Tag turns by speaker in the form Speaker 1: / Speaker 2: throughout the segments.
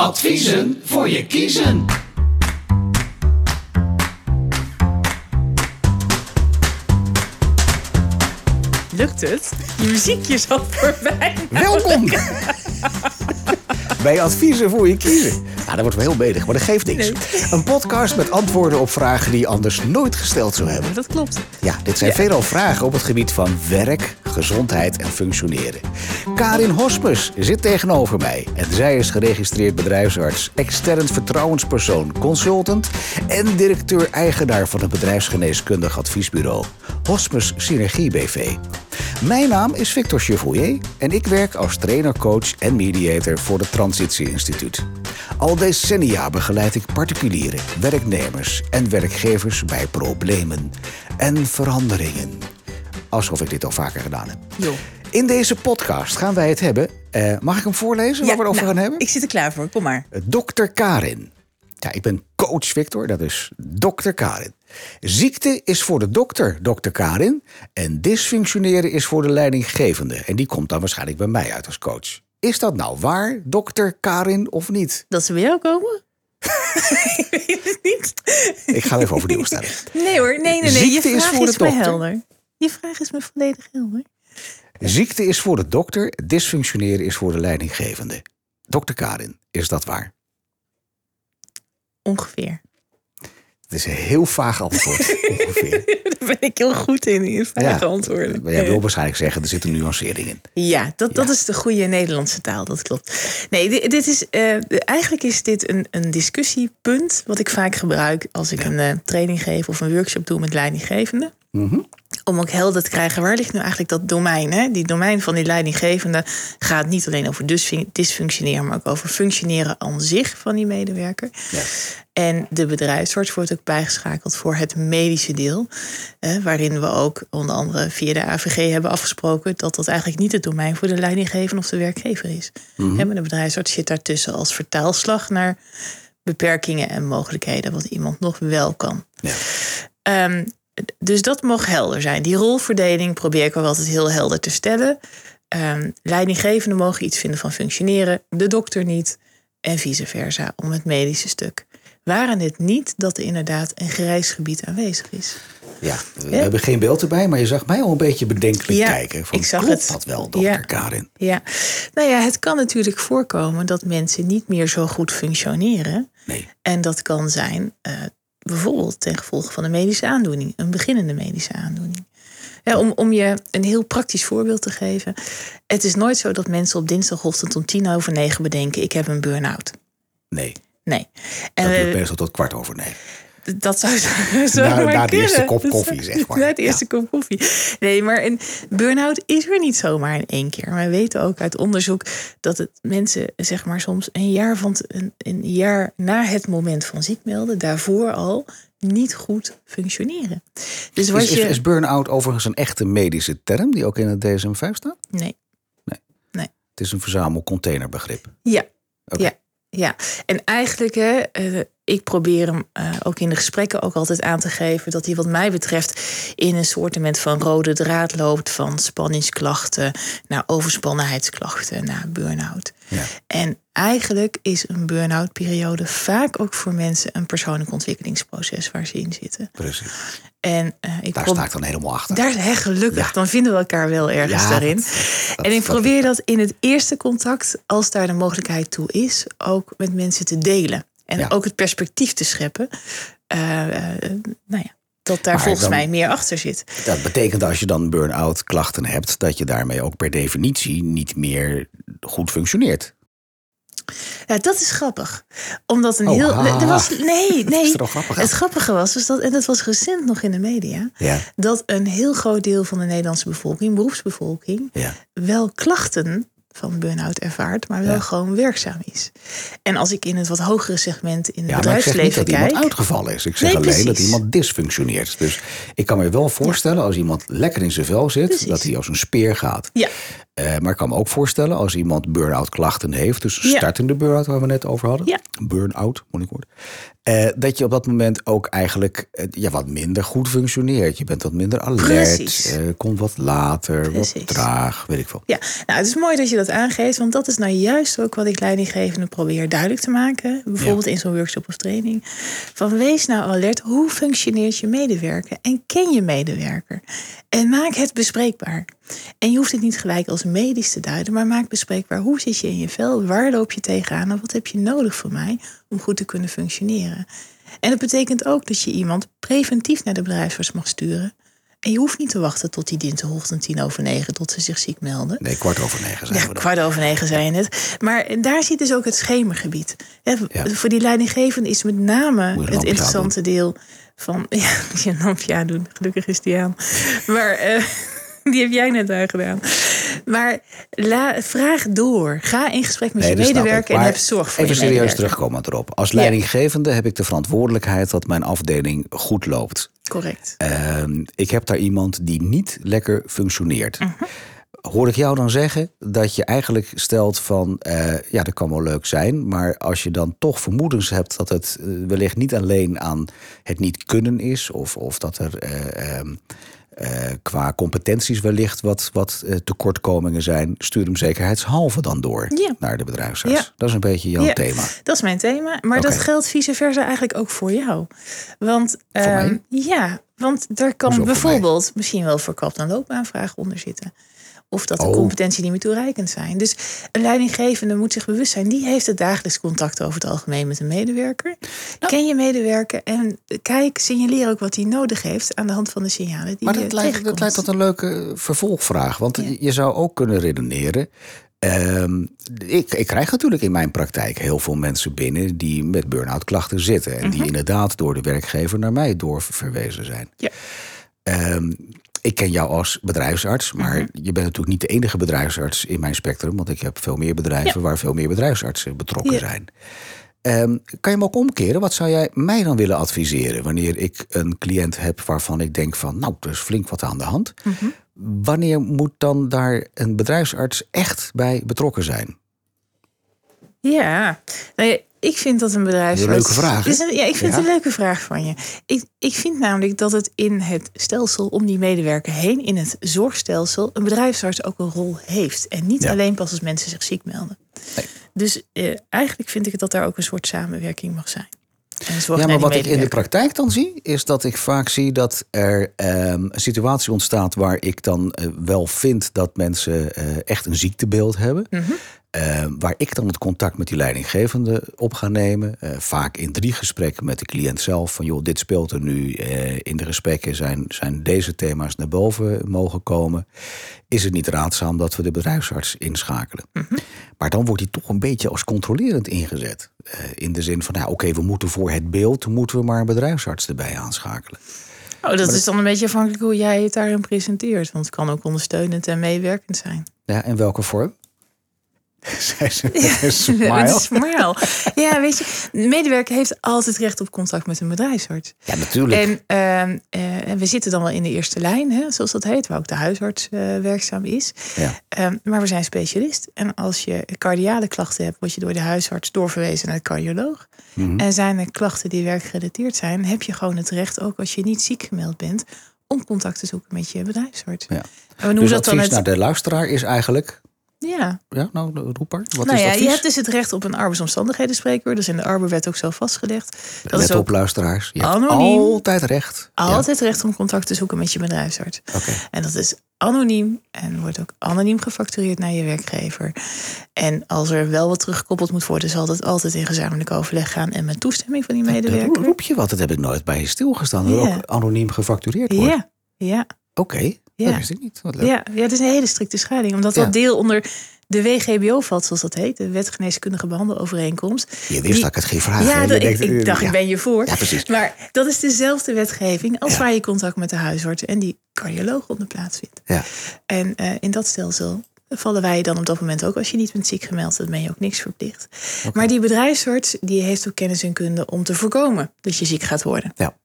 Speaker 1: Adviezen voor je kiezen.
Speaker 2: Lukt het? Je muziekje is al voorbij.
Speaker 3: Welkom bij Adviezen voor je kiezen. Nou, dat wordt wel heel bedig, maar dat geeft niks. Een podcast met antwoorden op vragen die je anders nooit gesteld zou hebben.
Speaker 2: Dat klopt.
Speaker 3: Ja, dit zijn veelal vragen op het gebied van werk, gezondheid en functioneren. Karin Hospes zit tegenover mij. En zij is geregistreerd bedrijfsarts, extern vertrouwenspersoon, consultant en directeur-eigenaar van het bedrijfsgeneeskundig adviesbureau Hospes Synergie BV. Mijn naam is Victor Chevoyer en ik werk als trainer, coach en mediator voor het Transitie Instituut. Al decennia begeleid ik particulieren, werknemers en werkgevers bij problemen en veranderingen. Alsof ik dit al vaker gedaan heb.
Speaker 2: Jo.
Speaker 3: In deze podcast gaan wij het hebben. eh, mag ik hem voorlezen waar we het over
Speaker 2: nou,
Speaker 3: gaan hebben?
Speaker 2: Ik zit er klaar voor. Kom maar.
Speaker 3: Dr. Karin. Ja, ik ben coach Victor, dat is Dr. Karin. Ziekte is voor de dokter, Dr. Karin. En dysfunctioneren is voor de leidinggevende. En die komt dan waarschijnlijk bij mij uit als coach. Is dat nou waar, Dr. Karin, of niet?
Speaker 2: Dat ze bij jou komen? ik weet het niet.
Speaker 3: Ik ga even overnieuw stellen.
Speaker 2: Nee hoor, nee, nee, nee.
Speaker 3: Ziekte
Speaker 2: Je
Speaker 3: is
Speaker 2: vraag
Speaker 3: voor
Speaker 2: is,
Speaker 3: de
Speaker 2: me
Speaker 3: dokter.
Speaker 2: helder. Je vraag is me volledig helder.
Speaker 3: Ziekte is voor de dokter, dysfunctioneren is voor de leidinggevende. Dr. Karin, is dat waar?
Speaker 2: Ongeveer.
Speaker 3: Het is een heel vaag antwoord, ongeveer.
Speaker 2: Daar ben ik heel goed in, in vage antwoorden.
Speaker 3: Maar jij wil waarschijnlijk zeggen, er zit een nuancering in.
Speaker 2: Ja, dat, dat
Speaker 3: Ja.
Speaker 2: is de goede Nederlandse taal, dat klopt. Nee, dit, dit is, eh, eigenlijk is dit een, een discussiepunt wat ik vaak gebruik als ik een eh, training geef of een workshop doe met leidinggevenden.
Speaker 3: Mhm.
Speaker 2: Om ook helder te krijgen, waar ligt nu eigenlijk dat domein? Hè? Die domein van die leidinggevende gaat niet alleen over dysfun- dysfunctioneren, maar ook over functioneren aan zich van die medewerker.
Speaker 3: Ja.
Speaker 2: En de bedrijfsarts wordt ook bijgeschakeld voor het medische deel. Eh, waarin we ook onder andere via de AVG hebben afgesproken dat dat eigenlijk niet het domein voor de leidinggevende of de werkgever is. Hè, maar de bedrijfsarts zit daartussen als vertaalslag naar beperkingen en mogelijkheden wat iemand nog wel kan.
Speaker 3: Ja.
Speaker 2: Ehm, dus dat mag helder zijn. Die rolverdeling probeer ik ook altijd heel helder te stellen. Ehm, leidinggevenden mogen iets vinden van functioneren, de dokter niet. En vice versa, om het medische stuk. Waren het niet dat er inderdaad een grijs gebied aanwezig is?
Speaker 3: Ja, we hebben geen beeld erbij, maar je zag mij al een beetje bedenkelijk
Speaker 2: Ja,
Speaker 3: kijken. Van,
Speaker 2: ik zag
Speaker 3: klopt
Speaker 2: het.
Speaker 3: dat wel, dokter
Speaker 2: Ja.
Speaker 3: Karin?
Speaker 2: Ja, nou ja, het kan natuurlijk voorkomen dat mensen niet meer zo goed functioneren.
Speaker 3: Nee.
Speaker 2: En dat kan zijn eh, bijvoorbeeld ten gevolge van een medische aandoening, een beginnende medische aandoening. Ja, om, om je een heel praktisch voorbeeld te geven. Het is nooit zo dat mensen op dinsdagochtend om tien over negen bedenken: ik heb een burn-out.
Speaker 3: Nee,
Speaker 2: Nee.
Speaker 3: dat
Speaker 2: En,
Speaker 3: duurt
Speaker 2: eh,
Speaker 3: meestal tot kwart over negen.
Speaker 2: Dat zou zo
Speaker 3: Na-
Speaker 2: maar
Speaker 3: na de eerste kop koffie, zeg maar.
Speaker 2: Na de eerste kop koffie. Nee, maar een burn-out is er niet zomaar in één keer. Maar we weten ook uit onderzoek dat het mensen, zeg maar soms een jaar, van een, een jaar na het moment van ziek melden, daarvoor al niet goed functioneren. Dus wat
Speaker 3: Is, is,
Speaker 2: je.
Speaker 3: is burn-out overigens een echte medische term die ook in het DSM-5 staat?
Speaker 2: Nee.
Speaker 3: Het is een verzamelcontainerbegrip.
Speaker 2: Ja. Ja. Ja, en eigenlijk, hè, eh, ik probeer hem eh, ook in de gesprekken ook altijd aan te geven dat hij, wat mij betreft, in een soortement van rode draad loopt van spanningsklachten naar overspannenheidsklachten naar burn-out.
Speaker 3: Ja.
Speaker 2: En eigenlijk is een burn-out periode vaak ook voor mensen een persoonlijk ontwikkelingsproces waar ze in zitten.
Speaker 3: Precies.
Speaker 2: En eh, ik
Speaker 3: Daar sta ik dan helemaal achter.
Speaker 2: daar, hè, gelukkig,
Speaker 3: Ja.
Speaker 2: dan vinden we elkaar wel ergens
Speaker 3: Ja,
Speaker 2: daarin.
Speaker 3: dat- dat-
Speaker 2: en ik probeer dat in het eerste contact, als daar de mogelijkheid toe is, ook met mensen te delen. En
Speaker 3: Ja.
Speaker 2: ook het perspectief te scheppen. eh, nou ja, dat daar
Speaker 3: Maar
Speaker 2: volgens
Speaker 3: dan-
Speaker 2: mij meer achter zit.
Speaker 3: Dat betekent als je dan burn-out klachten hebt, dat je daarmee ook per definitie niet meer goed functioneert.
Speaker 2: Ja, dat is grappig. Omdat een
Speaker 3: Oh,
Speaker 2: heel. er was, nee, nee.
Speaker 3: grappig
Speaker 2: het grappige was, dus dat, en dat was recent nog in de media,
Speaker 3: Ja.
Speaker 2: dat een heel groot deel van de Nederlandse bevolking, beroepsbevolking,
Speaker 3: Ja.
Speaker 2: wel klachten van burn-out ervaart, maar wel
Speaker 3: Ja.
Speaker 2: gewoon werkzaam is. En als ik in het wat hogere segment in het
Speaker 3: Ja, maar ik zeg niet
Speaker 2: bedrijfsleven
Speaker 3: dat iemand
Speaker 2: kijk.
Speaker 3: uitgevallen is. Ik zeg
Speaker 2: Nee,
Speaker 3: alleen dat iemand dysfunctioneert. Dus ik kan me wel voorstellen als iemand lekker in zijn vel zit,
Speaker 2: Precies.
Speaker 3: dat hij als een speer gaat.
Speaker 2: Ja,
Speaker 3: Eh, maar ik kan me ook voorstellen als iemand burn-out klachten heeft, dus
Speaker 2: Ja.
Speaker 3: startende burn-out waar we net over hadden,
Speaker 2: Ja.
Speaker 3: burn-out, moeilijk woord, eh, dat je op dat moment ook eigenlijk eh, ja, wat minder goed functioneert. Je bent wat minder alert, komt wat later, wat traag, weet ik veel.
Speaker 2: Ja, nou, het is mooi dat je dat aangeeft, want dat is nou juist ook wat ik leidinggevenden probeer duidelijk te maken. Bijvoorbeeld in zo'n workshop of training. Van wees nou alert, hoe functioneert je medewerker? En ken je medewerker? En maak het bespreekbaar. En je hoeft het niet gelijk als medisch te duiden, maar maak bespreekbaar hoe zit je in je vel? Waar loop je tegenaan? En wat heb je nodig van mij om goed te kunnen functioneren? En dat betekent ook dat je iemand preventief naar de bedrijfsarts mag sturen. En je hoeft niet te wachten tot die dinsdagochtend tien over negen tot ze zich ziek melden.
Speaker 3: Nee, kwart over negen zijn
Speaker 2: Ja,
Speaker 3: we
Speaker 2: kwart over negen zijn je net. Maar daar zit dus ook het schemergebied.
Speaker 3: Ja.
Speaker 2: Voor die leidinggevende is met name het interessante deel van... Ja, moet je een lampje aandoen. Gelukkig is die aan. Maar eh, die heb jij net aangedaan. Maar la, vraag door. Ga in gesprek met
Speaker 3: Nee,
Speaker 2: je medewerker en heb zorg voor
Speaker 3: Even
Speaker 2: je
Speaker 3: serieus terugkomen erop. Als leidinggevende heb ik de verantwoordelijkheid dat mijn afdeling goed loopt.
Speaker 2: Correct.
Speaker 3: Ehm, ik heb daar iemand die niet lekker functioneert.
Speaker 2: Mhm.
Speaker 3: Hoor ik jou dan zeggen dat je eigenlijk stelt van, eh, ja, dat kan wel leuk zijn, maar als je dan toch vermoedens hebt dat het eh, wellicht niet alleen aan het niet kunnen is, of, of dat er eh, ehm, eh, qua competenties wellicht wat, wat eh, tekortkomingen zijn, stuur hem zekerheidshalve dan door
Speaker 2: Ja.
Speaker 3: naar de bedrijfsarts.
Speaker 2: Ja.
Speaker 3: Dat is een beetje jouw
Speaker 2: Ja,
Speaker 3: thema.
Speaker 2: Dat is mijn thema. Maar dat geldt vice versa eigenlijk ook voor jou. Want,
Speaker 3: Voor
Speaker 2: ehm? Ja, want daar kan
Speaker 3: voor
Speaker 2: bijvoorbeeld misschien wel verkapt een loopbaanvraag onder zitten. Of dat de
Speaker 3: Oh.
Speaker 2: competentie niet meer toereikend zijn. Dus een leidinggevende moet zich bewust zijn. Die heeft het dagelijks contact over het algemeen met een medewerker.
Speaker 3: Nou.
Speaker 2: Ken je medewerker en kijk, signaleer ook wat hij nodig heeft aan de hand van de signalen die
Speaker 3: Maar
Speaker 2: je
Speaker 3: dat lijkt, dat lijkt tot een leuke vervolgvraag. Want
Speaker 2: Ja.
Speaker 3: je zou ook kunnen redeneren. ehm, ik, ik krijg natuurlijk in mijn praktijk heel veel mensen binnen die met burn-out klachten zitten. En
Speaker 2: Mhm.
Speaker 3: die inderdaad door de werkgever naar mij doorverwezen zijn.
Speaker 2: Ja.
Speaker 3: Ehm, ik ken jou als bedrijfsarts, maar
Speaker 2: Mhm.
Speaker 3: je bent natuurlijk niet de enige bedrijfsarts in mijn spectrum. Want ik heb veel meer bedrijven waar veel meer bedrijfsartsen betrokken
Speaker 2: Ja.
Speaker 3: zijn. Ehm, kan je me ook omkeren? Wat zou jij mij dan willen adviseren wanneer ik een cliënt heb waarvan ik denk van, nou, er is flink wat aan de hand.
Speaker 2: Mhm.
Speaker 3: Wanneer moet dan daar een bedrijfsarts echt bij betrokken zijn?
Speaker 2: Ja, nou ja, ik vind dat een bedrijfsarts...
Speaker 3: Een leuke vraag, hè?
Speaker 2: Is een- ja, ik vind
Speaker 3: Ja.
Speaker 2: het een leuke vraag van je. Ik, ik vind namelijk dat het in het stelsel om die medewerker heen, in het zorgstelsel, een bedrijfsarts ook een rol heeft. En niet
Speaker 3: Ja.
Speaker 2: alleen pas als mensen zich ziek melden.
Speaker 3: Nee.
Speaker 2: Dus eh, eigenlijk vind ik dat daar ook een soort samenwerking mag zijn.
Speaker 3: Ja, maar wat ik in de praktijk dan zie, is dat ik vaak zie dat er ehm, een situatie ontstaat waar ik dan eh, wel vind dat mensen eh, echt een ziektebeeld hebben.
Speaker 2: Mhm.
Speaker 3: Eh, waar ik dan het contact met die leidinggevende op ga nemen. Eh, vaak in drie gesprekken met de cliënt zelf. Van joh, dit speelt er nu. Eh, in de gesprekken zijn, zijn deze thema's naar boven mogen komen. Is het niet raadzaam dat we de bedrijfsarts inschakelen?
Speaker 2: Mhm.
Speaker 3: Maar dan wordt hij toch een beetje als controlerend ingezet. In de zin van, nou, oké, we moeten voor het beeld... moeten we maar een bedrijfsarts erbij aanschakelen.
Speaker 2: Oh, dat is dan een beetje afhankelijk hoe jij het daarin presenteert. Want het kan ook ondersteunend en meewerkend zijn.
Speaker 3: Ja, in welke vorm? Zij ze met een
Speaker 2: Met
Speaker 3: smile.
Speaker 2: een smile. Ja, weet je, de medewerker heeft altijd recht op contact met een bedrijfsarts.
Speaker 3: Ja, natuurlijk.
Speaker 2: En, ehm, eh, we zitten dan wel in de eerste lijn, hè, zoals dat heet, waar ook de huisarts eh, werkzaam is.
Speaker 3: Ja.
Speaker 2: Ehm, maar we zijn specialist. En als je cardiale klachten hebt, word je door de huisarts doorverwezen naar de cardioloog.
Speaker 3: Mhm.
Speaker 2: En zijn er klachten die werkgerelateerd zijn, heb je gewoon het recht, ook als je niet ziek gemeld bent, om contact te zoeken met je bedrijfsarts.
Speaker 3: Ja.
Speaker 2: En we noemen
Speaker 3: Dus
Speaker 2: dat dan het.
Speaker 3: naar de luisteraar is eigenlijk...
Speaker 2: Ja,
Speaker 3: Ja, nou, roep maar. Wat
Speaker 2: nou
Speaker 3: is
Speaker 2: ja, je hebt dus het recht op een arbeidsomstandigheden spreekuur. Dat is in de Arbeidswet ook zo vastgelegd. Dat
Speaker 3: Let
Speaker 2: is
Speaker 3: op, luisteraars. Je hebt altijd recht. Ja,
Speaker 2: altijd recht om contact te zoeken met je bedrijfsarts. En dat is anoniem en wordt ook anoniem gefactureerd naar je werkgever. En als er wel wat teruggekoppeld moet worden, zal dat altijd in gezamenlijk overleg gaan en met toestemming van die medewerker.
Speaker 3: roep je wat, dat heb ik nooit bij je stilgestaan. Dat ook anoniem gefactureerd wordt.
Speaker 2: Ja, ja,
Speaker 3: Oké,
Speaker 2: Ja.
Speaker 3: dat wist ik niet. Wat leuk.
Speaker 2: ja, ja, het is een hele strikte scheiding, omdat
Speaker 3: Ja.
Speaker 2: dat deel onder de WGBO valt, zoals dat heet, de Wet Geneeskundige Behandelovereenkomst.
Speaker 3: Je wist dat ik het ging vragen.
Speaker 2: Ja, dat- ik, ik
Speaker 3: eh,
Speaker 2: dacht,
Speaker 3: ja.
Speaker 2: ik ben je voor.
Speaker 3: Ja, precies.
Speaker 2: Maar dat is dezelfde wetgeving als
Speaker 3: Ja.
Speaker 2: waar je contact met de huisarts en die cardioloog onder plaatsvindt.
Speaker 3: Ja.
Speaker 2: En eh, in dat stelsel vallen wij dan op dat moment ook, als je niet bent ziek gemeld, dan ben je ook niks verplicht. Maar die bedrijfsarts die heeft ook kennis en kunde om te voorkomen dat je ziek gaat worden.
Speaker 3: Ja.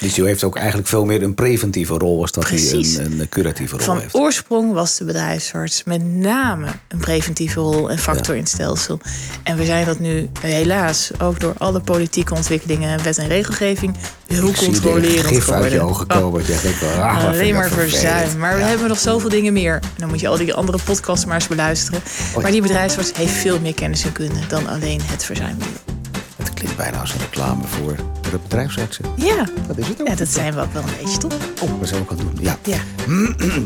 Speaker 3: Dus die heeft ook eigenlijk veel meer een preventieve rol als dat hij een, een curatieve rol
Speaker 2: Van
Speaker 3: heeft.
Speaker 2: oorsprong was de bedrijfsarts met name een preventieve rol en factor in het stelsel. En we zijn dat nu helaas ook door alle politieke ontwikkelingen, wet en regelgeving heel
Speaker 3: er
Speaker 2: controlerend
Speaker 3: gif uit je
Speaker 2: geworden.
Speaker 3: ogen komen. Wel, ah, vind
Speaker 2: Alleen maar verzuim. Maar we hebben nog zoveel dingen meer. En dan moet je al die andere podcasts maar eens beluisteren. Maar die bedrijfsarts heeft veel meer kennis en kunde dan alleen het verzuim.
Speaker 3: Klinkt bijna als een reclame voor de bedrijfsartsen.
Speaker 2: Ja.
Speaker 3: Dat is het ook.
Speaker 2: ja, dat zijn we ook wel een beetje, toch?
Speaker 3: Oh, dat zijn we ook aan het doen. Ja.
Speaker 2: Ja.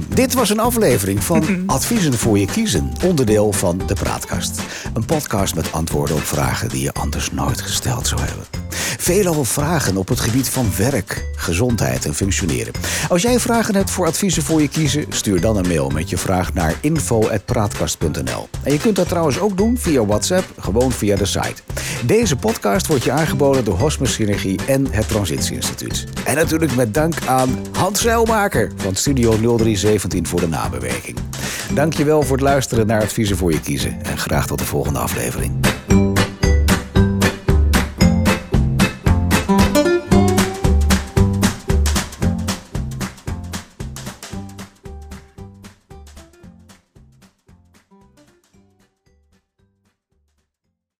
Speaker 3: Dit was een aflevering van Adviezen voor je kiezen, onderdeel van de Praatkast. Een podcast met antwoorden op vragen die je anders nooit gesteld zou hebben. Veelal vragen op het gebied van werk, gezondheid en functioneren. Als jij vragen hebt voor adviezen voor je kiezen, stuur dan een mail met je vraag naar info.praatkast.nl. En je kunt dat trouwens ook doen via WhatsApp, gewoon via de site. Deze podcast wordt je aangeboden door Hosmer Synergie en het Transitie Instituut. En natuurlijk met dank aan Hans Zeilmaker van Studio 0317 voor de nabewerking. Dankjewel voor het luisteren naar Adviezen voor je kiezen en graag tot de volgende aflevering.